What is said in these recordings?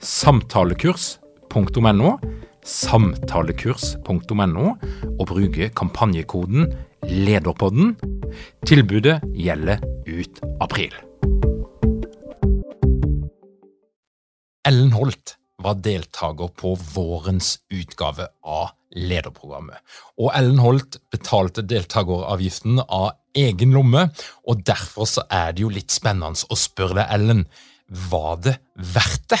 samtalekurs.no, samtalekurs.no, og bruke kampanjekoden LEDERPODDEN. Tilbudet gjelder ut april. Ellen Holt var deltaker på vårens utgave av lederprogrammet. Og Ellen Holt betalte deltakeravgiften av egen lomme, og derfor så er det jo litt spennende å spørre deg, Ellen, var det verdt det?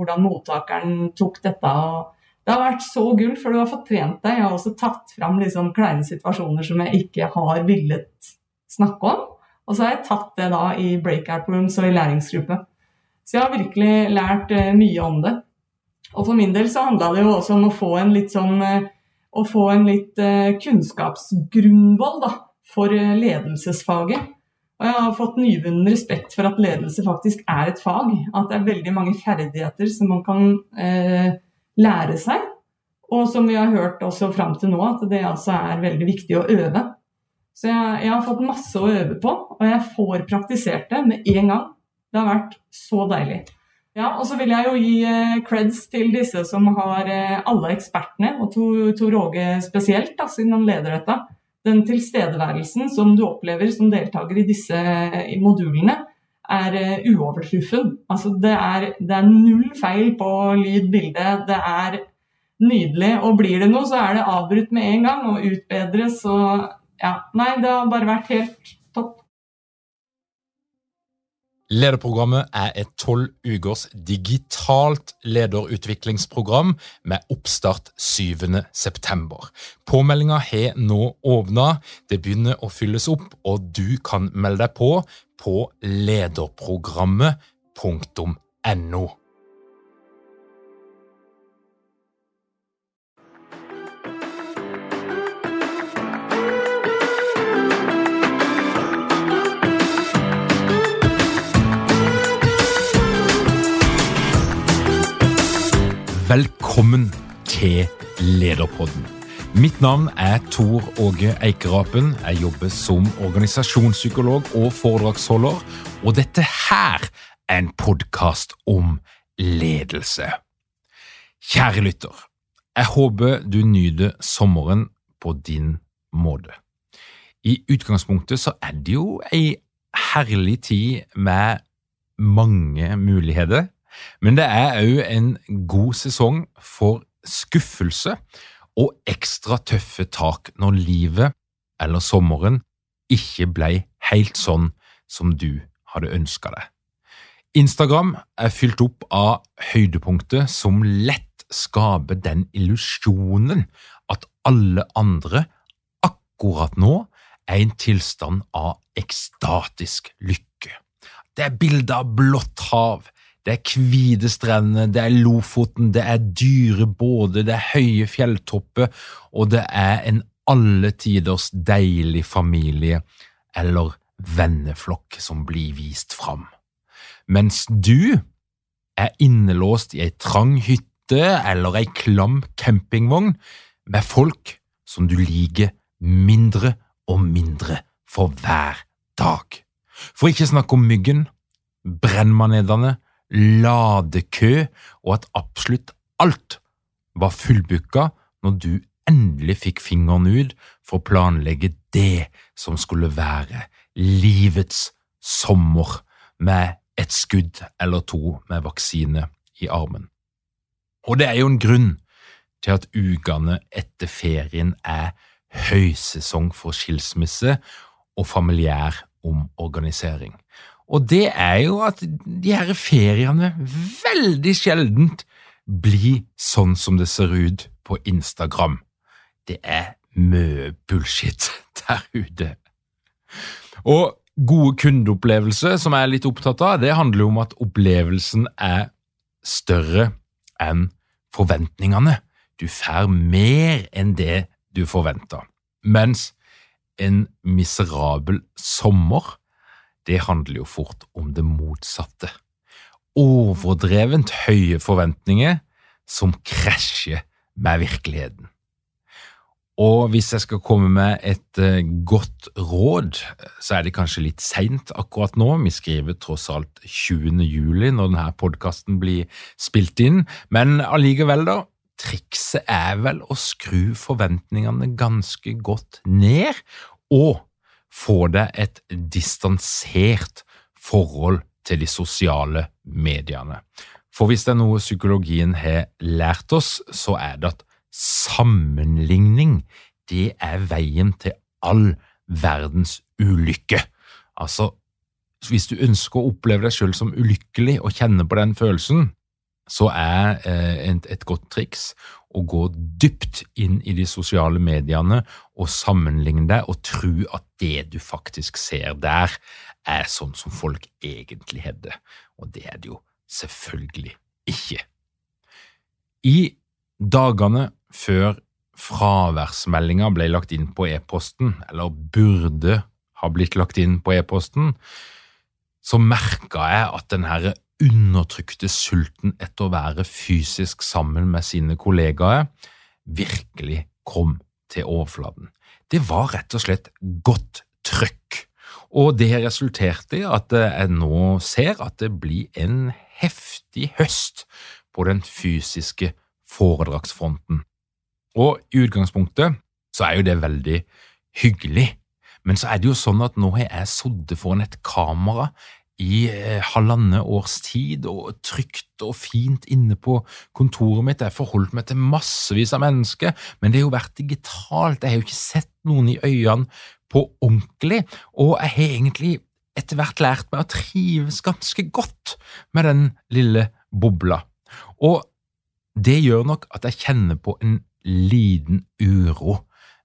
hvordan mottakeren tok dette? det har vært så gull, for du har fått trent deg. Jeg har også tatt fram liksom kleine situasjoner som jeg ikke har villet snakke om. Og så har jeg tatt det da i breakout rooms og i læringsgruppe. Så jeg har virkelig lært uh, mye om det. Og for min del så handla det jo også om å få en litt sånn uh, Å få en litt uh, kunnskapsgrunnvoll da, for ledelsesfaget. Og jeg har fått nyvunnen respekt for at ledelse faktisk er et fag. At det er veldig mange ferdigheter som man kan eh, lære seg. Og som vi har hørt også fram til nå, at det altså er veldig viktig å øve. Så jeg, jeg, har fått masse å øve på, og jeg får praktisert det med en gang. Det har vært så deilig. Ja, Og så vil jeg jo gi eh, creds til disse som har eh, alle ekspertene, og Tor Åge spesielt, da, siden han leder dette den tilstedeværelsen som du opplever som deltaker i disse modulene, er uh, uovertruffen. Altså, det, er, det er null feil på lyd, bilde. Det er nydelig. Og blir det noe, så er det avbrutt med en gang og utbedres og ja. Nei, det har bare vært helt Lederprogrammet er et tolv ukers digitalt lederutviklingsprogram med oppstart 7. september. Påmeldinga har nå åpna, det begynner å fylles opp, og du kan melde deg på på lederprogrammet.no. Velkommen til Lederpodden. Mitt navn er Tor Åge Eikerapen. Jeg jobber som organisasjonspsykolog og foredragsholder, og dette her er en podkast om ledelse. Kjære lytter, jeg håper du nyter sommeren på din måte. I utgangspunktet så er det jo ei herlig tid med mange muligheter men det er òg en god sesong for skuffelse og ekstra tøffe tak når livet eller sommeren ikke ble helt sånn som du hadde ønska deg. Instagram er fylt opp av høydepunkter som lett skaper den illusjonen at alle andre akkurat nå er i en tilstand av ekstatisk lykke. Det er bilder av blått hav, det er hvite strender, det er Lofoten, det er dyre båter, det er høye fjelltopper, og det er en alle tiders deilig familie eller venneflokk som blir vist fram. Mens du er innelåst i ei trang hytte eller ei klam campingvogn med folk som du liker mindre og mindre for hver dag. For ikke snakke om myggen, brennmanedene, ladekø og at absolutt alt var fullbooka når du endelig fikk fingeren ut for å planlegge det som skulle være livets sommer med et skudd eller to med vaksine i armen. Og det er jo en grunn til at ukene etter ferien er høysesong for skilsmisse og familiær omorganisering. Og det er jo at de her feriene veldig sjeldent blir sånn som det ser ut på Instagram. Det er mye bullshit der ute. Og gode kundeopplevelser, som jeg er litt opptatt av, det handler jo om at opplevelsen er større enn forventningene. Du får mer enn det du forventa. Mens en miserabel sommer, det handler jo fort om det motsatte. Overdrevent høye forventninger som krasjer med virkeligheten. Og hvis jeg skal komme med et uh, godt råd, så er det kanskje litt seint akkurat nå. Vi skriver tross alt 20. juli når denne podkasten blir spilt inn, men allikevel, da. Trikset er vel å skru forventningene ganske godt ned, og få deg et distansert forhold til de sosiale mediene. For hvis det er noe psykologien har lært oss, så er det at sammenligning, det er veien til all verdens ulykke. Altså, hvis du ønsker å oppleve deg selv som ulykkelig og kjenne på den følelsen, så er eh, et godt triks å gå dypt inn i de sosiale mediene og sammenligne deg og tro at det du faktisk ser der, er sånn som folk egentlig hadde. Og det er det jo selvfølgelig ikke. I dagene før fraværsmeldinga ble lagt inn på e-posten, eller burde ha blitt lagt inn på e-posten, så merka jeg at den her undertrykte sulten etter å være fysisk sammen med sine kollegaer virkelig kom til overflaten. Det var rett og slett godt trøkk, og det resulterte i at jeg nå ser at det blir en heftig høst på den fysiske foredragsfronten. Og i utgangspunktet så er jo det veldig hyggelig, men så er det jo sånn at nå har jeg sittet foran et kamera i eh, halvannet års tid og trygt og fint inne på kontoret mitt. Jeg har forholdt meg til massevis av mennesker, men det har jo vært digitalt. Jeg har jo ikke sett noen i øynene på ordentlig, og jeg har egentlig etter hvert lært meg å trives ganske godt med den lille bobla. Og det gjør nok at jeg kjenner på en liten uro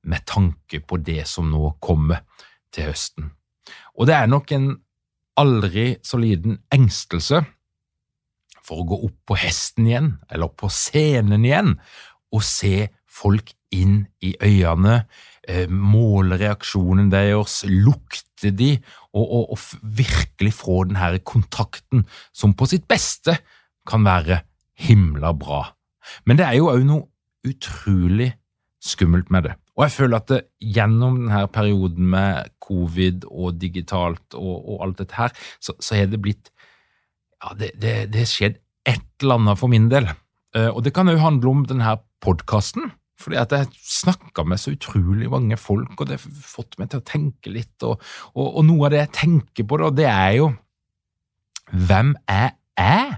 med tanke på det som nå kommer til høsten. Og det er nok en aldri så liten engstelse for å gå opp på hesten igjen, eller på scenen igjen, og se folk inn i øynene, eh, måle reaksjonen deres, lukte de, og, og, og virkelig få den her kontakten som på sitt beste kan være himla bra. Men det er jo òg noe utrolig skummelt med det. Og jeg føler at det, gjennom denne perioden med covid og digitalt og, og alt dette her, så, har det blitt Ja, det, det, har skjedd et eller annet for min del. Uh, og det kan òg handle om denne podkasten. Fordi at jeg snakka med så utrolig mange folk, og det har fått meg til å tenke litt. Og, og, og noe av det jeg tenker på, da, det er jo Hvem er jeg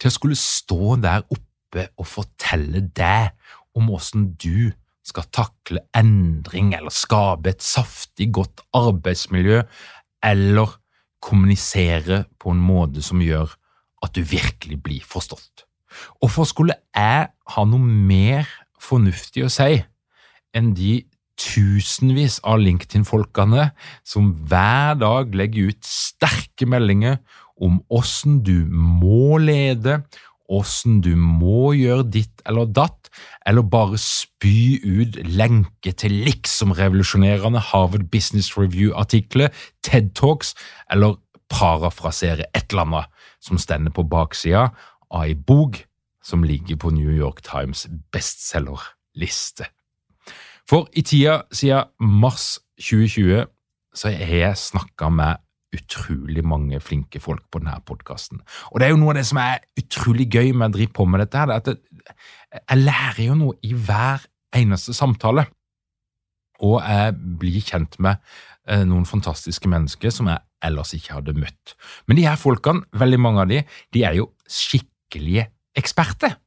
til å skulle stå der oppe og fortelle deg om åssen du skal takle endring eller skape et saftig, godt arbeidsmiljø, eller kommunisere på en måte som gjør at du virkelig blir forstått. Og for skulle jeg ha noe mer fornuftig å si enn de tusenvis av LinkedIn-folkene som hver dag legger ut sterke meldinger om åssen du må lede, åssen du må gjøre ditt eller datt, eller bare spy ut lenke til liksom revolusjonerende Harvard Business Review-artikler, TED Talks, eller parafrasere et eller annet som stender på baksida av ei bok som ligger på New York Times bestselgerliste. For i tida siden mars 2020 så har jeg snakka med utrolig mange flinke folk på denne podkasten. Og det er jo noe av det som er utrolig gøy med å drive på med dette, her, det at jeg lærer jo noe i hver eneste samtale. Og jeg blir kjent med eh, noen fantastiske mennesker som jeg ellers ikke hadde møtt. Men de her folkene, veldig mange av de, de er jo skikkelige eksperter.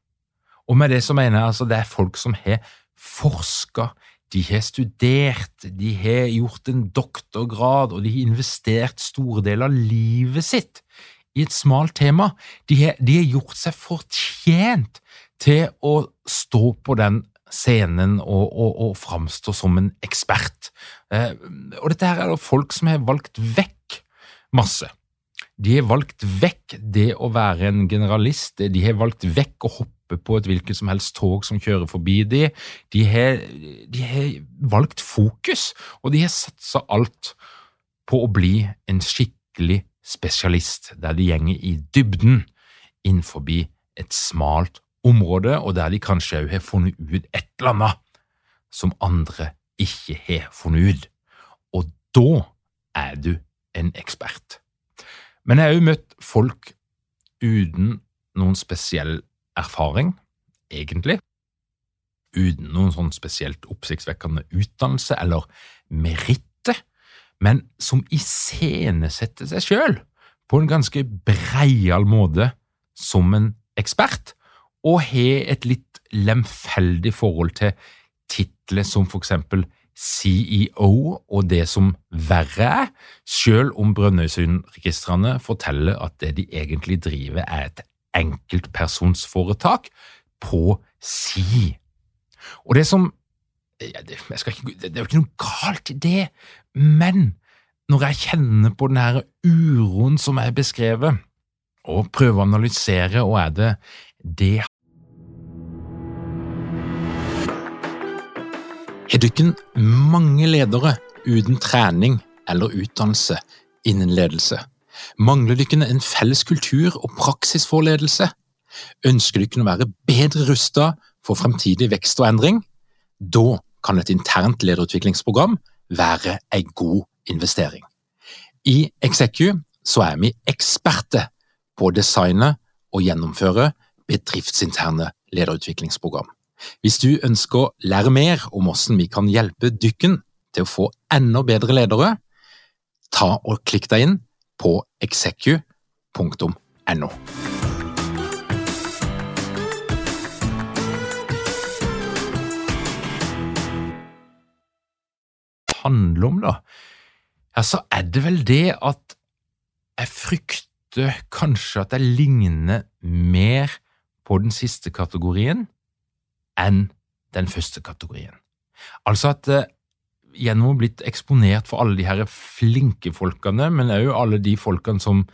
Og med det så mener jeg altså det er folk som har forska, de har studert, de har gjort en doktorgrad, og de har investert store deler av livet sitt i et smalt tema. De har, de har gjort seg fortjent til å stå på den scenen og, og, og framstå som en ekspert. Eh, og dette her er det folk som har valgt vekk masse. De har valgt vekk det å være en generalist, de har valgt vekk å hoppe på et hvilket som helst tog som kjører forbi de. De har, de har valgt fokus, og de har satsa alt på å bli en skikkelig spesialist, der de gjenger i dybden innenfor et smalt område, og der de kanskje òg har funnet ut et eller annet som andre ikke har funnet ut. Og da er du en ekspert. Men jeg har òg møtt folk uten noen spesiell erfaring, egentlig. Uten noen sånn spesielt oppsiktsvekkende utdannelse eller meritter, men som iscenesetter seg sjøl på en ganske breial måte som en ekspert, og har et litt lemfeldig forhold til titler som for eksempel CEO og det som verre er, selv om Brønnøysundregistrene forteller at det de egentlig driver er et enkeltpersonsforetak på si. Og det som ja, det, ikke, det, er jo ikke noe galt i det, men når jeg kjenner på den her uroen som er beskrevet, og prøver å analysere hva er det det Har dere mange ledere uten trening eller utdannelse innen ledelse? Mangler dere en felles kultur og praksis for ledelse? Ønsker dere å være bedre rustet for fremtidig vekst og endring? Da kan et internt lederutviklingsprogram være en god investering. I Execu er vi eksperter på å designe og gjennomføre bedriftsinterne lederutviklingsprogram. Hvis du ønsker å lære mer om hvordan vi kan hjelpe dykken til å få enda bedre ledere, ta og klikk deg inn på execu.no. handler om, da, ja, så er det vel det at jeg frykter kanskje at jeg ligner mer på den siste kategorien enn den første kategorien. Altså at eh, gjennom å ha blitt eksponert for alle de her flinke folkene, men òg alle de folkene som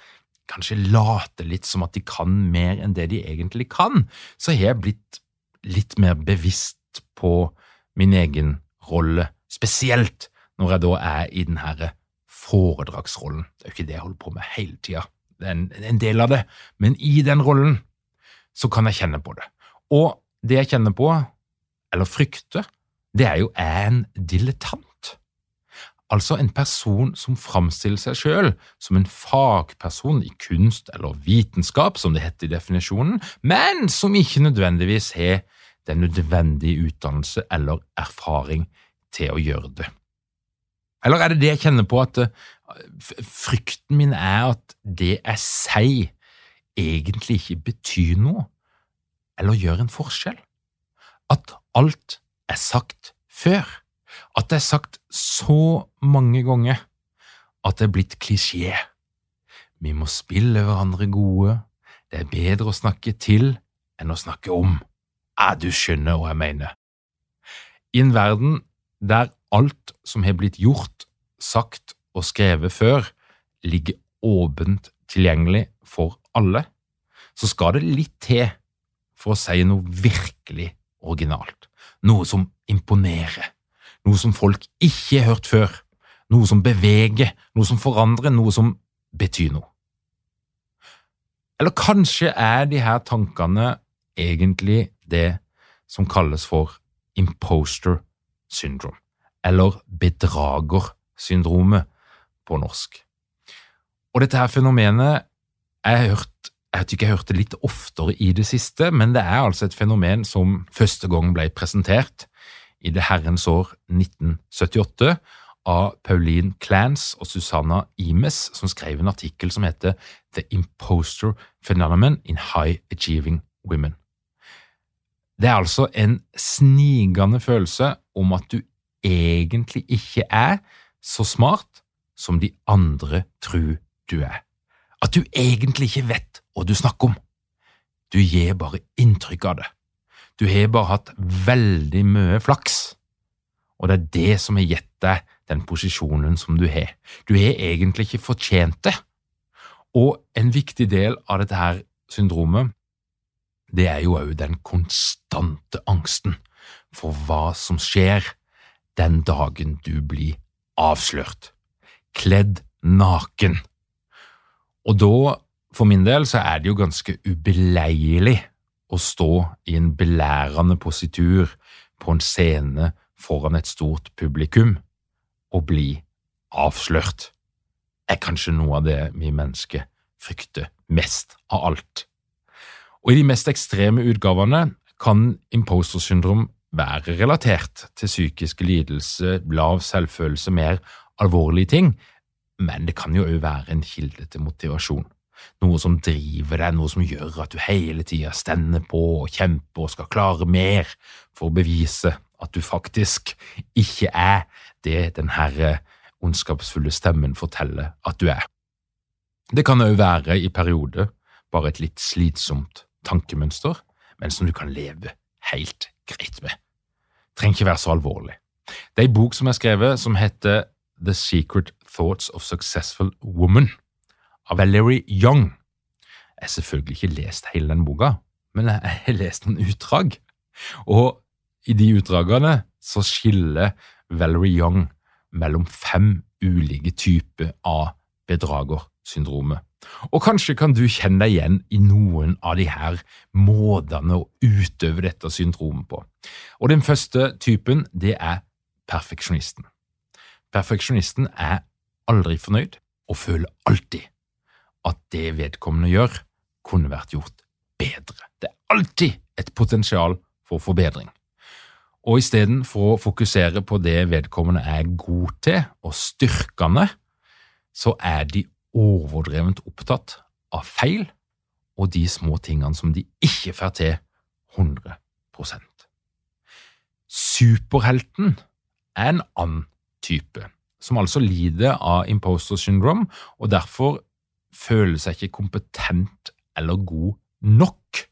kanskje later litt som at de kan mer enn det de egentlig kan, så har jeg blitt litt mer bevisst på min egen rolle, spesielt når jeg da er i den her foredragsrollen. Det er jo ikke det jeg holder på med hele tida, det er en, en del av det, men i den rollen så kan jeg kjenne på det. Og det jeg kjenner på, eller frykter, det er jo en dilettant. Altså en person som framstiller seg selv som en fagperson i kunst eller vitenskap, som det heter i definisjonen, men som ikke nødvendigvis har den nødvendige utdannelse eller erfaring til å gjøre det. Eller er det det jeg kjenner på, at eh, frykten min er at det jeg sier, egentlig ikke betyr noe? Eller gjøre en forskjell. At alt er sagt før. At det er sagt så mange ganger at det er blitt klisjé. Vi må spille hverandre gode, det er bedre å snakke til enn å snakke om. Ja, du skjønner hva jeg mener. I en verden der alt som har blitt gjort, sagt og skrevet før, ligger åpent tilgjengelig for alle, så skal det litt til for å si noe virkelig originalt, noe som imponerer, noe som folk ikke har hørt før, noe som beveger, noe som forandrer, noe som betyr noe. Eller kanskje er de her tankene egentlig det som kalles for imposter syndrome, eller bedragersyndromet på norsk. Og dette her fenomenet jeg har hørt jeg ikke, jeg hørte litt oftere i det siste, men det er altså et fenomen som første gang ble presentert i det herrens år 1978 av Pauline Clance og Susanna Imes, som skrev en artikkel som heter The Imposter Phenomenon in High Achieving Women. Det er altså en snigende følelse om at du egentlig ikke er så smart som de andre tror du er. At du egentlig ikke vet hva du snakker om. Du gir bare inntrykk av det. Du har bare hatt veldig mye flaks, og det er det som har gitt deg den posisjonen som du har. Du har egentlig ikke fortjent det. Og en viktig del av dette her syndromet, det er jo òg den konstante angsten for hva som skjer den dagen du blir avslørt, kledd naken. Og da, for min del, så er det jo ganske ubeleilig å stå i en belærende positur på en scene foran et stort publikum og bli avslørt er kanskje noe av det vi mennesker frykter mest av alt. Og I de mest ekstreme utgavene kan imposter syndrom være relatert til psykiske lidelser, lav selvfølelse, mer alvorlige ting, men det kan jo òg være en kilde til motivasjon. Noe som driver deg, noe som gjør at du hele tida stender på og kjemper og skal klare mer for å bevise at du faktisk ikke er det den herre ondskapsfulle stemmen forteller at du er. Det kan òg være i perioder bare et litt slitsomt tankemønster, men som du kan leve helt greit med. Trenger ikke være så alvorlig. Det er ei bok som er skrevet som heter The Secret Thoughts of Successful Woman av Valerie Young. Jeg har selvfølgelig ikke lest hele den boka, men jeg har lest noen utdrag. Og i de utdragene så skiller Valerie Young mellom fem ulike typer av bedragersyndromet. Og kanskje kan du kjenne deg igjen i noen av de her måtene å utøve dette syndromet på. Og Den første typen det er perfeksjonisten. Perfeksjonisten er aldri fornøyd og føler alltid at det vedkommende gjør, kunne vært gjort bedre. Det er alltid et potensial for forbedring. Og istedenfor å fokusere på det vedkommende er god til, og styrkende, så er de overdrevent opptatt av feil og de små tingene som de ikke får til 100% Superhelten er en annen type, som altså lider av imposter syndrome, og derfor føler seg ikke kompetent eller god nok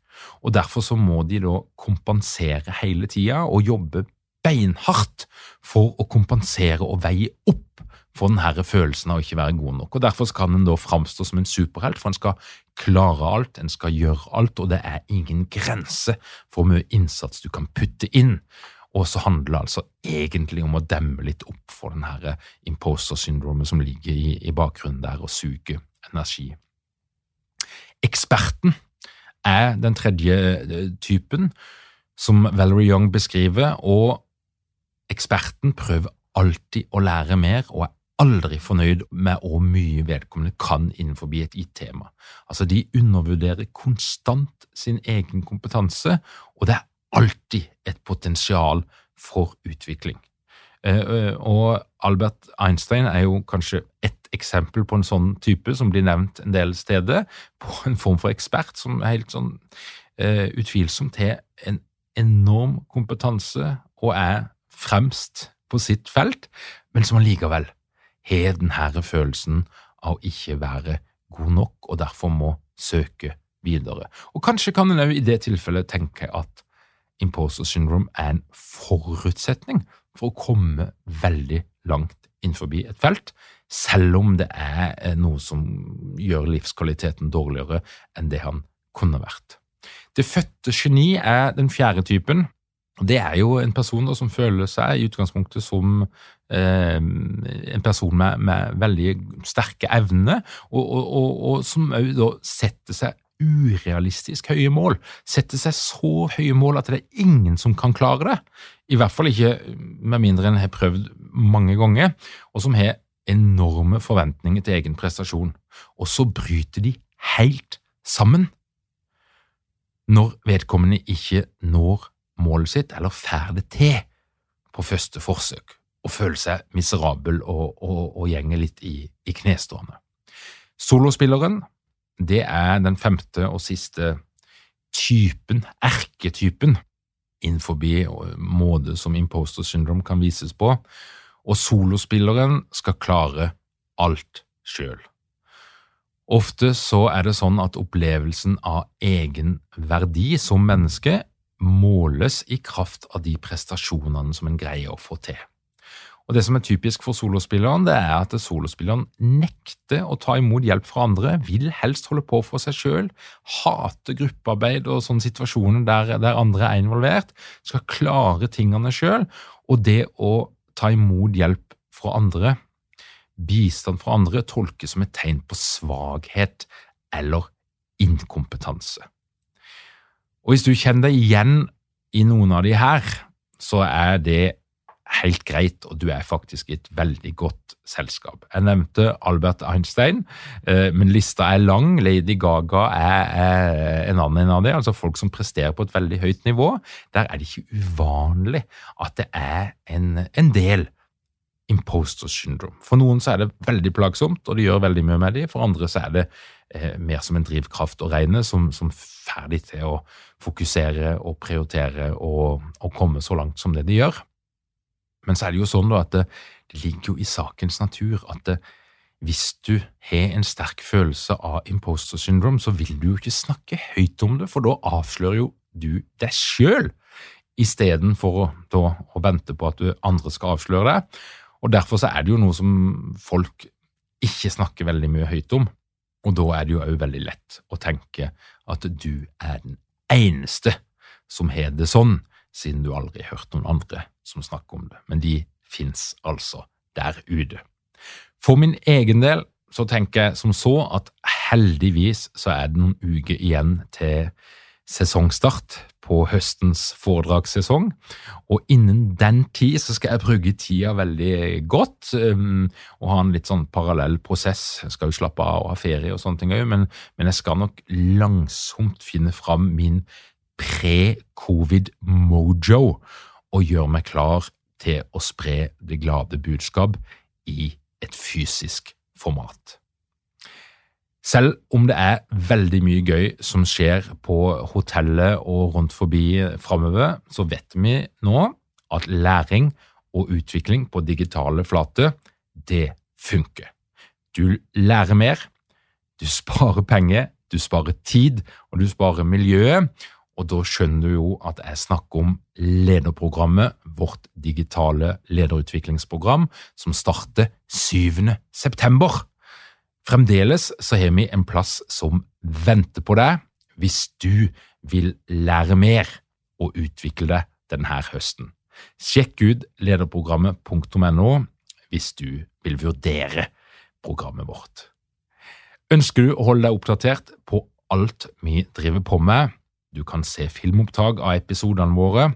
og Derfor så må de da kompensere hele tida og jobbe beinhardt for å kompensere og veie opp for denne følelsen av å ikke være god nok. Og Derfor skal en da framstå som en superhelt, for en skal klare alt, en skal gjøre alt, og det er ingen grense for hvor mye innsats du kan putte inn. Og så handler det altså egentlig om å demme litt opp for denne imposter syndromet som ligger i, i bakgrunnen der og suger energi. Eksperten er den tredje eh, typen som Valerie Young beskriver, og eksperten prøver alltid å lære mer og er aldri fornøyd med hvor mye vedkommende kan innenfor et gitt-tema. Altså, de undervurderer konstant sin egen kompetanse, og det er alltid et potensial for utvikling. Eh, eh, og Albert Einstein er jo kanskje eksempel på en sånn type som blir nevnt en del steder, på en form for ekspert som er helt sånn uh, utvilsomt har en enorm kompetanse og er fremst på sitt felt, men som allikevel har denne følelsen av ikke være god nok, og derfor må søke videre. Og kanskje kan en òg i det tilfellet tenke at imposter syndrome er en forutsetning for å komme veldig langt innenfor et felt, selv om det er eh, noe som gjør livskvaliteten dårligere enn det han kunne vært. Det fødte geni er den fjerde typen. Det er jo en person som føler seg i utgangspunktet som eh, en person med, med, veldig sterke evner, og, og, og, og som òg setter seg urealistisk høye mål. Setter seg så høye mål at det er ingen som kan klare det. I hvert fall ikke med mindre en har prøvd mange ganger, og som har enorme forventninger til egen prestasjon. Og så bryter de helt sammen når vedkommende ikke når målet sitt eller får det til på første forsøk, og føler seg miserabel og, og, og gjenger litt i, i knestående. Solospilleren det er den femte og siste typen, erketypen, innenfor måte som imposter syndrome kan vises på, og solospilleren skal klare alt sjøl. Ofte så er det sånn at opplevelsen av egen verdi som menneske måles i kraft av de prestasjonene som en greier å få til. Og Det som er typisk for solospilleren, det er at solospilleren nekter å ta imot hjelp fra andre, vil helst holde på for seg sjøl, hater gruppearbeid og sånne situasjoner der, der andre er involvert, skal klare tingene sjøl. Og det å ta imot hjelp fra andre, bistand fra andre, tolkes som et tegn på svakhet eller inkompetanse. Og Hvis du kjenner deg igjen i noen av de her, så er det helt greit, og du er faktisk i et veldig godt selskap. Jeg nevnte Albert Einstein, eh, men lista er lang. Lady Gaga er en annen av det. altså Folk som presterer på et veldig høyt nivå. Der er det ikke uvanlig at det er en, en del imposter syndrome. For noen så er det veldig plagsomt, og det gjør veldig mye med dem. For andre så er det eh, mer som en drivkraft å regne, som, som ferdig til å fokusere og prioritere og, og komme så langt som det de gjør. Men så er det jo sånn at det, det ligger jo i sakens natur at det, hvis du har en sterk følelse av imposter syndrome, så vil du jo ikke snakke høyt om det, for da avslører jo du deg sjøl, istedenfor å, da, å vente på at du, andre skal avsløre deg. Og Derfor så er det jo noe som folk ikke snakker veldig mye høyt om, og da er det jo òg veldig lett å tenke at du er den eneste som har det sånn, siden du aldri har hørt noen andre som snakker om det, men de fins altså der ute. For min egen del så tenker jeg som så at heldigvis så er det noen uker igjen til sesongstart på høstens foredragssesong, og innen den tid så skal jeg bruke tida veldig godt um, og ha en litt sånn parallell prosess. Jeg skal jo slappe av og ha ferie og sånne ting òg, men, men, jeg skal nok langsomt finne fram min pre-covid-mojo og gjør meg klar til å spre det glade budskap i et fysisk format. Selv om det er veldig mye gøy som skjer på hotellet og rundt forbi framover, så vet vi nå at læring og utvikling på digitale flater, det funker. Du lærer mer, du sparer penger, du sparer tid, og du sparer miljøet, og da skjønner du jo at jeg snakker om lederprogrammet, vårt digitale lederutviklingsprogram, som starter 7. september. Fremdeles så har vi en plass som venter på deg hvis du vil lære mer og utvikle deg denne høsten. Sjekk ut lederprogrammet.no hvis du vil vurdere programmet vårt. Ønsker du å holde deg oppdatert på alt vi driver på med, du kan se filmopptak av episodene våre.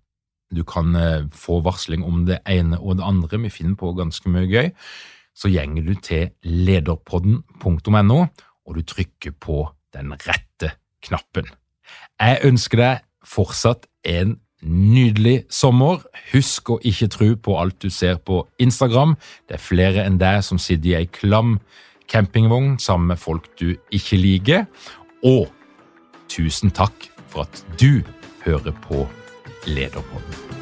Du kan eh, få varsling om det ene og det andre. Vi finner på ganske mye gøy. Så gjenger du til lederpodden.no, og du trykker på den rette knappen. Jeg ønsker deg fortsatt en nydelig sommer. Husk å ikke tro på alt du ser på Instagram. Det er flere enn deg som sitter i ei klam campingvogn sammen med folk du ikke liker. Og tusen takk for at du hører på Lederpodden.